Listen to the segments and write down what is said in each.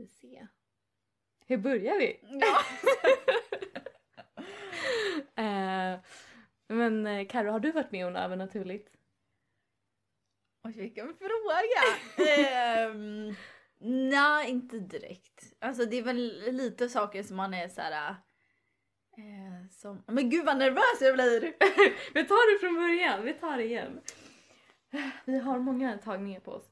vi se. Hur börjar vi? Ja. Eh, men eh, Karo, har du varit med om något övernaturligt? Oj, vilken fråga! um, Nej, inte direkt. Alltså det är väl lite saker som man är så här. Eh, som... Men gud vad nervös jag blir! vi tar det från början, vi tar det igen. Vi har många tagningar på oss.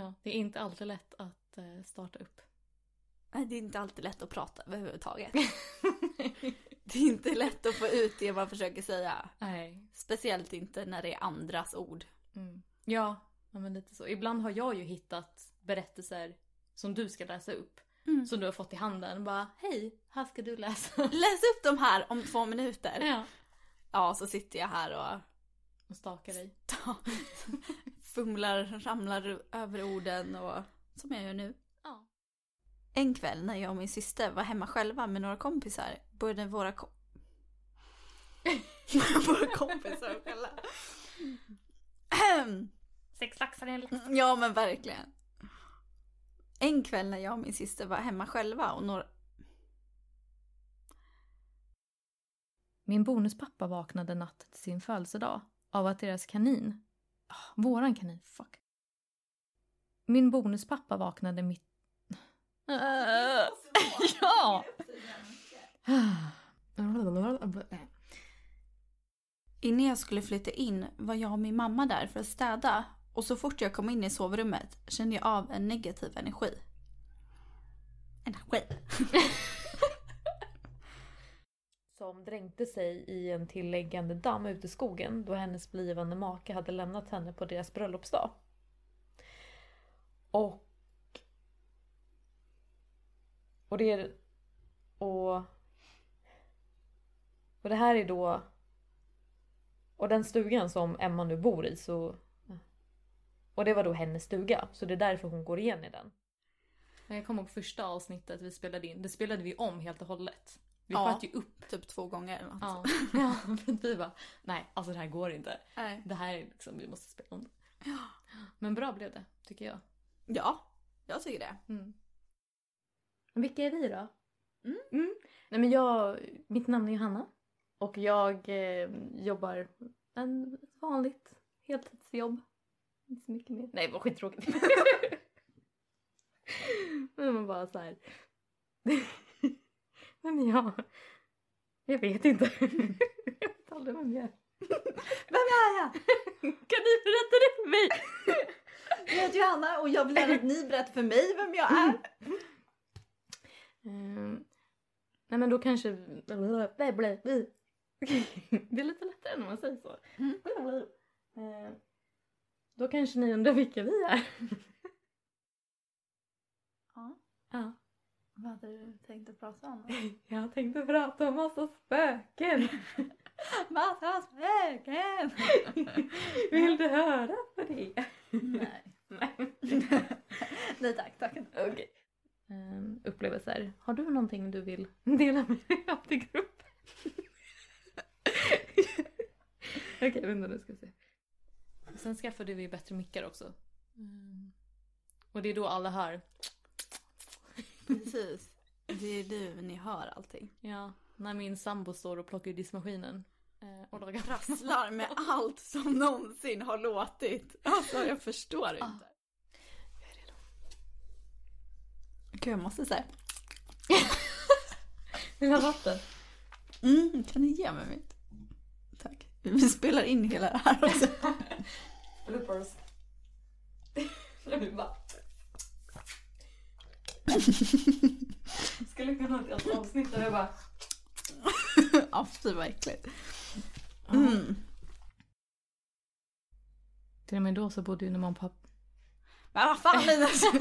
Ja. Det är inte alltid lätt att eh, starta upp. Nej, det är inte alltid lätt att prata överhuvudtaget. det är inte lätt att få ut det man försöker säga. Nej. Speciellt inte när det är andras ord. Mm. Ja, ja, men lite så. Ibland har jag ju hittat berättelser som du ska läsa upp. Mm. Som du har fått i handen. Bara, hej, här ska du läsa. Läs upp de här om två minuter. ja. Ja, så sitter jag här och Och stakar dig. fumlar, ramlar över orden och som jag gör nu. Ja. En kväll när jag och min syster var hemma själva med några kompisar började våra kom... våra kompisar skälla. Sex laxar i en lax. ja men verkligen. En kväll när jag och min syster var hemma själva och några... Min bonuspappa vaknade natt till sin födelsedag av att deras kanin, våran kanin, fuck. Min bonuspappa vaknade mitt... ja! Innan jag skulle flytta in var jag och min mamma där för att städa och så fort jag kom in i sovrummet kände jag av en negativ energi. Energi? Som sig i en tilläggande damm ute i skogen då hennes blivande make hade lämnat henne på deras bröllopsdag. Och... Och det är... Och... Och det här är då... Och den stugan som Emma nu bor i så... Och det var då hennes stuga, så det är därför hon går igen i den. Jag kommer ihåg första avsnittet vi spelade in, det spelade vi om helt och hållet. Vi Ja. sköt ju upp Typ två gånger eller något. Ja, ja vi bara, nej alltså det här går inte. Nej. Det här är liksom, vi måste spela om det. Men bra blev det, tycker jag. Ja, jag tycker det. Mm. Vilka är vi då? Mm. Nej men jag, mitt namn är Johanna. Och jag eh, jobbar en vanligt heltidsjobb. Inte så mycket mer. Nej var skittråkigt. men man bara så här. Nej men jag, jag vet inte. jag vet aldrig vem jag är. Vem är jag? Kan ni berätta det för mig? Jag heter Johanna och jag vill gärna att ni berättar för mig vem jag är. Ehm, nej men då kanske... Det är lite lättare när man säger så. Mm. Ehm, då kanske ni undrar vilka vi är. Ja, Ja, hade du tänkt att prata om? jag tänkte prata om massa spöken. Massa spöken! Vill du höra på det? Nej. Nej. Nej tack, tack. Okej. Ehm, upplevelser. Har du någonting du vill dela med dig av till gruppen? Okej, vänta nu ska vi se. Sen skaffade vi bättre mickar också. Mm. Och det är då alla hör. Precis. Det är du, ni hör allting. Ja, när min sambo står och plockar i diskmaskinen. eh, Och lagar Prasslar med allt som någonsin har låtit. Alltså jag förstår inte. Jag är redo. Gud jag måste säga. Vill du ha vatten? Mm, kan ni ge mig mitt? Tack. Vi spelar in hela det här också. Bloopers. Skulle kunna ha ett avsnitt där jag bara... Ja, fy vad äckligt. Mm. Till och med då så bodde ju mamma och pappa... Men vad fan Linus!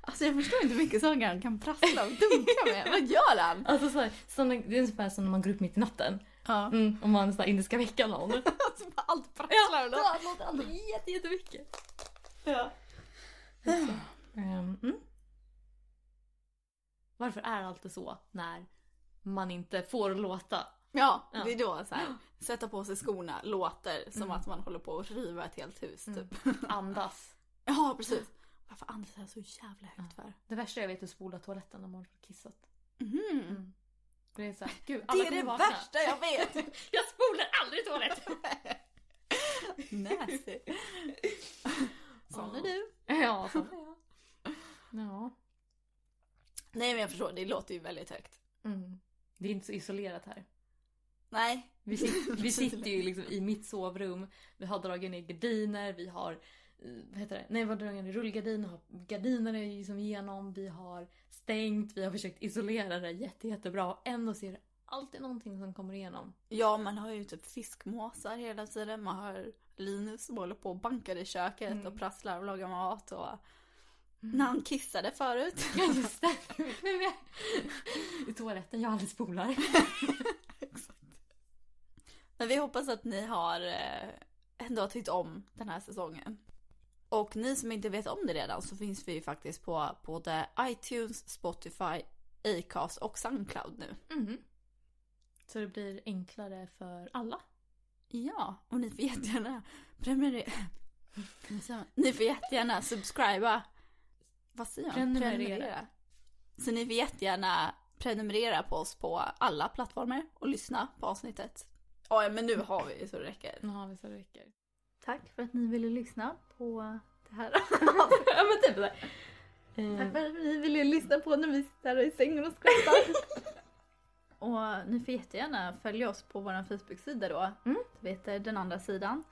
Alltså jag förstår inte hur mycket saker han kan prassla och dunka med. Vad gör han? Alltså så här, såna, det är ungefär som när man går upp mitt i natten. Ja. Mm, om man så här, inte ska väcka någon. Alltså, bara allt prasslar. Det låter alltid jätte, jättemycket. Ja. Ehm, mm. Varför är det alltid så när man inte får låta? Ja, Ja. det är då så här, sätta på sig skorna låter som Mm. att man håller på att riva ett helt hus Mm. typ. Andas. Ja, precis. Varför andas jag så jävla högt för? Det värsta jag vet är att spola toaletten när man har kissat. Mhm. Det är såhär, gud Det är det värsta jag vet! Jag spolar aldrig toaletten! Nasty. Sån är du. ja, så är jag. Ja. Nej men jag förstår, det låter ju väldigt högt. Mm. Det är inte så isolerat här. Nej. Vi, sit, vi sitter ju liksom i mitt sovrum. Vi har dragit ner gardiner, vi har eh, vad heter det? Nej, vi har dragit ner rullgardiner, har gardinerna är liksom igenom, vi har stängt, vi har försökt isolera det jätte, jättebra. Och ändå så är det alltid någonting som kommer igenom. Ja, man har ju typ fiskmåsar hela tiden. Man har Linus som håller på och bankar i köket Mm. och prasslar och lagar mat och när han kissade förut. Ja just det! I toaletten, jag aldrig spolar. Exakt. Men vi hoppas att ni har eh, ändå tyckt om den här säsongen. Och ni som inte vet om det redan så finns vi ju faktiskt på både iTunes, Spotify, Acast och Soundcloud nu. Mhm. Så det blir enklare för alla. Ja, och ni får jättegärna prenumerera. Ni får jättegärna subscriba. Vad säger jag? Prenumerera. Så ni får jättegärna prenumerera på oss på alla plattformar och lyssna på avsnittet. Ja, men nu har vi så det räcker. Nu har vi så det räcker. Tack för att ni ville lyssna på det här. ja men typ där. Tack för att ni ville lyssna på när vi sitter i sängen och skrattar. och ni får jättegärna följa oss på vår Facebook-sida då. Mm. Heter Den andra sidan.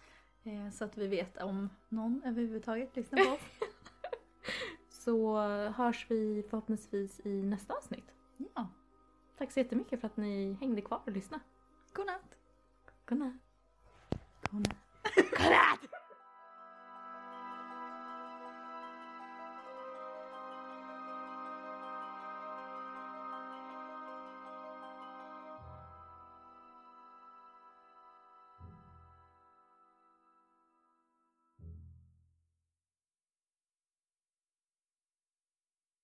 Eh, Så att vi vet om någon överhuvudtaget lyssnar på oss. Så hörs vi förhoppningsvis i nästa avsnitt. ja, Tack så jättemycket för att ni hängde kvar och lyssnade. godnatt. Godnatt. Godnatt. Godnatt!